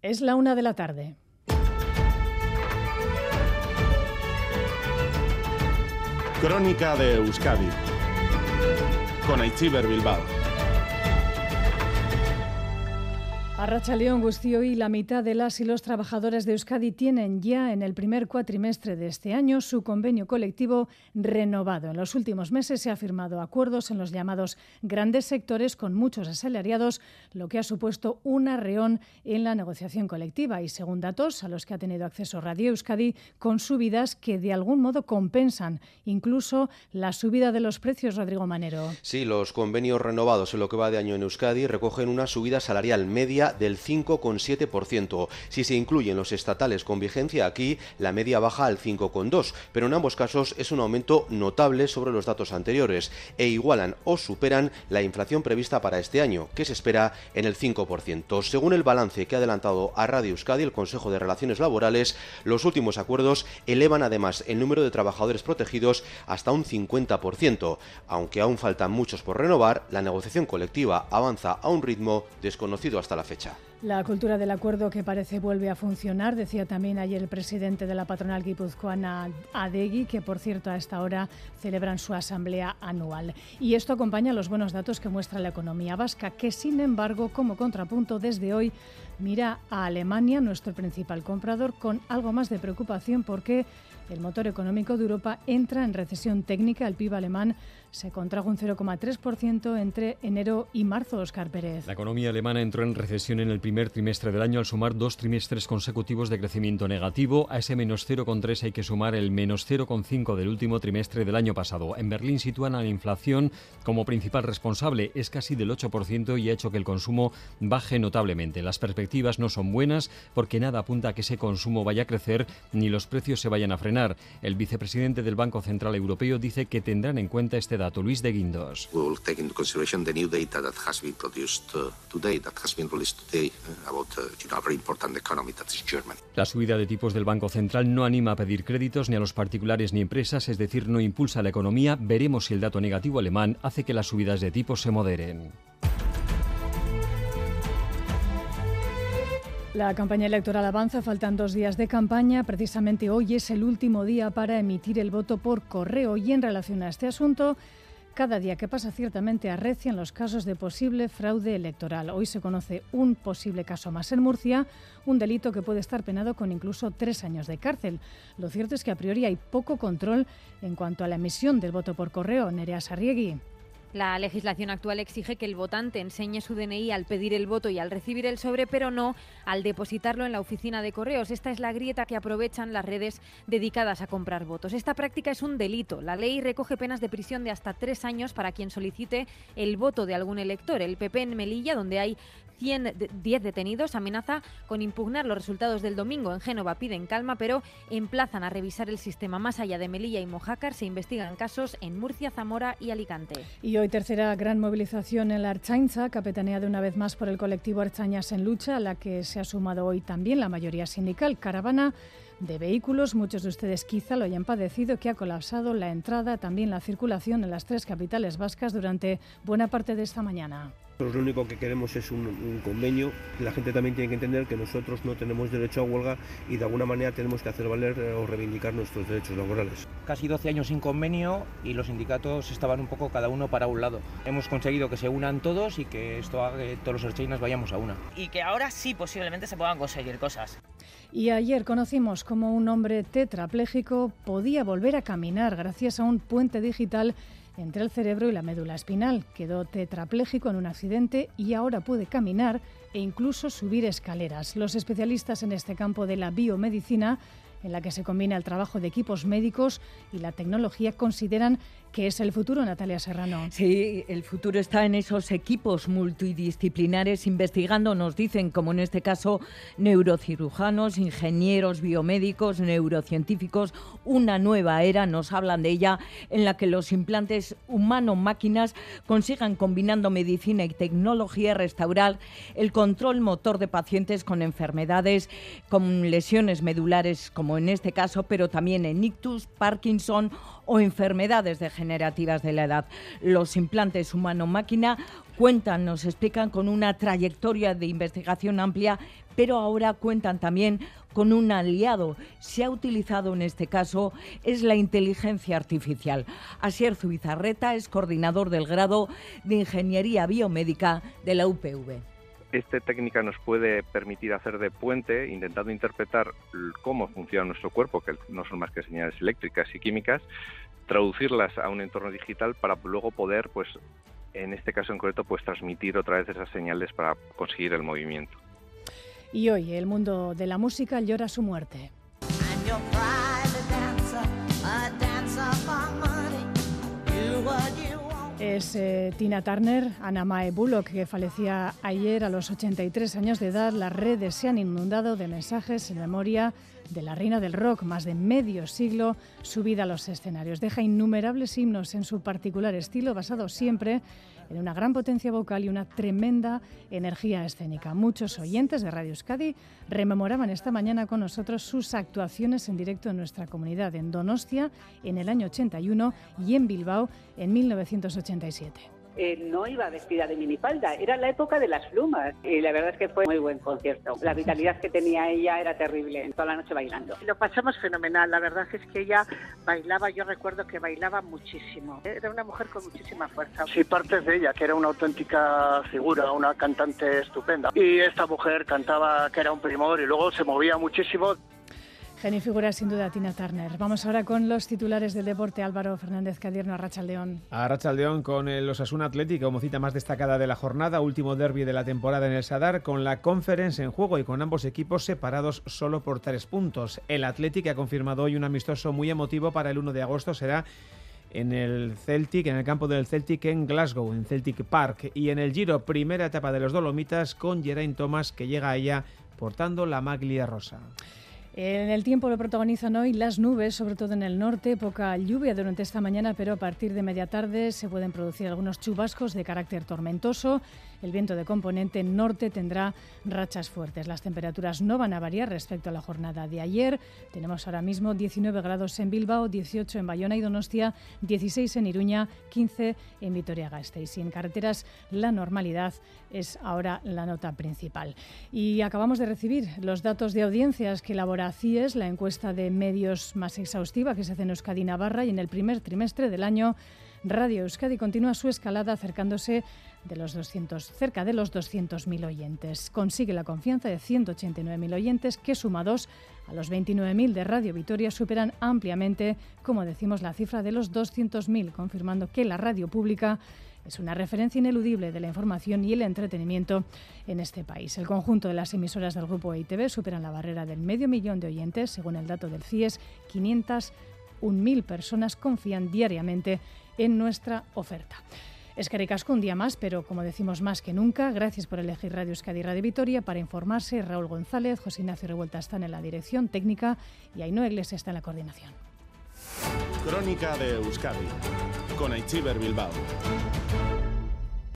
Es la una de la tarde. Crónica de Euskadi con Aichiber Bilbao. Arracha León Gustío y la mitad de las y los trabajadores de Euskadi tienen ya en el primer cuatrimestre de este año su convenio colectivo renovado. En los últimos meses se ha firmado acuerdos en los llamados grandes sectores con muchos asalariados, lo que ha supuesto un arreón en la negociación colectiva y según datos a los que ha tenido acceso Radio Euskadi con subidas que de algún modo compensan incluso la subida de los precios, Rodrigo Manero. Sí, los convenios renovados en lo que va de año en Euskadi recogen una subida salarial media del 5,7%. Si se incluyen los estatales con vigencia aquí, la media baja al 5,2%, pero en ambos casos es un aumento notable sobre los datos anteriores e igualan o superan la inflación prevista para este año, que se espera en el 5%. Según el balance que ha adelantado a Radio Euskadi el Consejo de Relaciones Laborales, los últimos acuerdos elevan además el número de trabajadores protegidos hasta un 50%. Aunque aún faltan muchos por renovar, la negociación colectiva avanza a un ritmo desconocido hasta la fecha. La cultura del acuerdo que parece vuelve a funcionar, decía también ayer el presidente de la patronal guipuzcoana Adegui, que por cierto a esta hora celebran su asamblea anual. Y esto acompaña los buenos datos que muestra la economía vasca, que sin embargo, como contrapunto desde hoy, mira a Alemania, nuestro principal comprador, con algo más de preocupación porque el motor económico de Europa entra en recesión técnica. El PIB alemán se contrajo un 0,3% entre enero y marzo, Oscar Pérez. La economía alemana entró en recesión en el primer trimestre del año al sumar dos trimestres consecutivos de crecimiento negativo. A ese menos 0,3 hay que sumar el menos 0,5 del último trimestre del año pasado. En Berlín sitúan a la inflación como principal responsable. Es casi del 8% y ha hecho que el consumo baje notablemente. Las perspectivas no son buenas porque nada apunta a que ese consumo vaya a crecer ni los precios se vayan a frenar. El vicepresidente del Banco Central Europeo dice que tendrán en cuenta este dato, Luis de Guindos. La subida de tipos del Banco Central no anima a pedir créditos ni a los particulares ni empresas, es decir, no impulsa la economía. Veremos si el dato negativo alemán hace que las subidas de tipos se moderen. La campaña electoral avanza, faltan dos días de campaña. Precisamente hoy es el último día para emitir el voto por correo y en relación a este asunto, cada día que pasa ciertamente arrecian los casos de posible fraude electoral. Hoy se conoce un posible caso más en Murcia, un delito que puede estar penado con incluso tres años de cárcel. Lo cierto es que a priori hay poco control en cuanto a la emisión del voto por correo. Nerea Sarriegui. La legislación actual exige que el votante enseñe su DNI al pedir el voto y al recibir el sobre, pero no al depositarlo en la oficina de correos. Esta es la grieta que aprovechan las redes dedicadas a comprar votos. Esta práctica es un delito. La ley recoge penas de prisión de hasta tres años para quien solicite el voto de algún elector. El PP en Melilla, donde hay 10 detenidos amenaza con impugnar los resultados del domingo. En Génova piden calma, pero emplazan a revisar el sistema. Más allá de Melilla y Mojácar, se investigan casos en Murcia, Zamora y Alicante. Y hoy tercera gran movilización en la Archainza, capitaneada una vez más por el colectivo Archañas en Lucha, a la que se ha sumado hoy también la mayoría sindical. Caravana de vehículos. Muchos de ustedes quizá lo hayan padecido, que ha colapsado la entrada, también la circulación en las tres capitales vascas durante buena parte de esta mañana. Nosotros lo único que queremos es un, convenio. La gente también tiene que entender que nosotros no tenemos derecho a huelga y de alguna manera tenemos que hacer valer eh, o reivindicar nuestros derechos laborales. Casi 12 años sin convenio y los sindicatos estaban un poco cada uno para un lado. Hemos conseguido que se unan todos y que esto haga que todos los archeinas vayamos a una. Y que ahora sí posiblemente se puedan conseguir cosas. Y ayer conocimos cómo un hombre tetrapléjico podía volver a caminar gracias a un puente digital entre el cerebro y la médula espinal. Quedó tetrapléjico en un accidente y ahora puede caminar e incluso subir escaleras. Los especialistas en este campo de la biomedicina en la que se combina el trabajo de equipos médicos y la tecnología, consideran que es el futuro, Natalia Serrano. Sí, el futuro está en esos equipos multidisciplinares investigando, nos dicen, como en este caso, neurocirujanos, ingenieros biomédicos, neurocientíficos, una nueva era, nos hablan de ella, en la que los implantes humano-máquinas consigan, combinando medicina y tecnología, restaurar el control motor de pacientes con enfermedades, con lesiones medulares, como en este caso, pero también en ictus, Parkinson o enfermedades degenerativas de la edad. Los implantes humano-máquina cuentan, nos explican, con una trayectoria de investigación amplia, pero ahora cuentan también con un aliado. Se ha utilizado en este caso es la inteligencia artificial. Asier Zubizarreta es coordinador del grado de Ingeniería Biomédica de la UPV esta técnica nos puede permitir hacer de puente, intentando interpretar cómo funciona nuestro cuerpo, que no son más que señales eléctricas y químicas, traducirlas a un entorno digital para luego poder, pues, en este caso en concreto, pues transmitir otra vez esas señales para conseguir el movimiento. Y hoy el mundo de la música llora su muerte. Eh, Tina Turner, Anna Mae Bullock, que fallecía ayer a los 83 años de edad. Las redes se han inundado de mensajes en memoria de la reina del rock, más de medio siglo subida a los escenarios. Deja innumerables himnos en su particular estilo, basado siempre en una gran potencia vocal y una tremenda energía escénica. Muchos oyentes de Radio Euskadi rememoraban esta mañana con nosotros sus actuaciones en directo en nuestra comunidad, en Donostia en el año 81 y en Bilbao en 1987. Eh, no iba vestida de minifalda, era la época de las plumas y la verdad es que fue muy buen concierto. La vitalidad que tenía ella era terrible, toda la noche bailando. Lo pasamos fenomenal, la verdad es que ella bailaba, yo recuerdo que bailaba muchísimo, era una mujer con muchísima fuerza. Sí, partes de ella, que era una auténtica figura, una cantante estupenda. Y esta mujer cantaba que era un primor y luego se movía muchísimo. Geni figura sin duda Tina Turner. Vamos ahora con los titulares del deporte. Álvaro Fernández Cadierno, a León. A León con el Osasuna Atlético como cita más destacada de la jornada, último derby de la temporada en el Sadar, con la Conference en juego y con ambos equipos separados solo por tres puntos. El Atlético ha confirmado hoy un amistoso muy emotivo para el 1 de agosto. Será en el Celtic, en el campo del Celtic en Glasgow, en Celtic Park. Y en el Giro, primera etapa de los Dolomitas con Geraint Thomas que llega a ella portando la maglia rosa. En el tiempo lo protagonizan hoy las nubes, sobre todo en el norte, poca lluvia durante esta mañana, pero a partir de media tarde se pueden producir algunos chubascos de carácter tormentoso. El viento de componente norte tendrá rachas fuertes. Las temperaturas no van a variar respecto a la jornada de ayer. Tenemos ahora mismo 19 grados en Bilbao, 18 en Bayona y Donostia, 16 en Iruña, 15 en Vitoria-Gasteiz. Y en carreteras la normalidad es ahora la nota principal. Y acabamos de recibir los datos de audiencias que elabora CIES, la encuesta de medios más exhaustiva que se hace en Euskadi Navarra y en el primer trimestre del año Radio Euskadi continúa su escalada acercándose de los 200, cerca de los 200.000 oyentes. Consigue la confianza de 189.000 oyentes que sumados a los 29.000 de Radio Vitoria superan ampliamente, como decimos, la cifra de los 200.000, confirmando que la radio pública es una referencia ineludible de la información y el entretenimiento en este país. El conjunto de las emisoras del grupo EITV superan la barrera del medio millón de oyentes, según el dato del CIES, 501.000 personas confían diariamente en nuestra oferta. Es que un día más, pero como decimos más que nunca, gracias por elegir Radio Euskadi Radio Vitoria para informarse. Raúl González, José Ignacio Revuelta están en la dirección técnica y Ainhoa Iglesias está en la coordinación. Crónica de Euskadi con Aichiber Bilbao.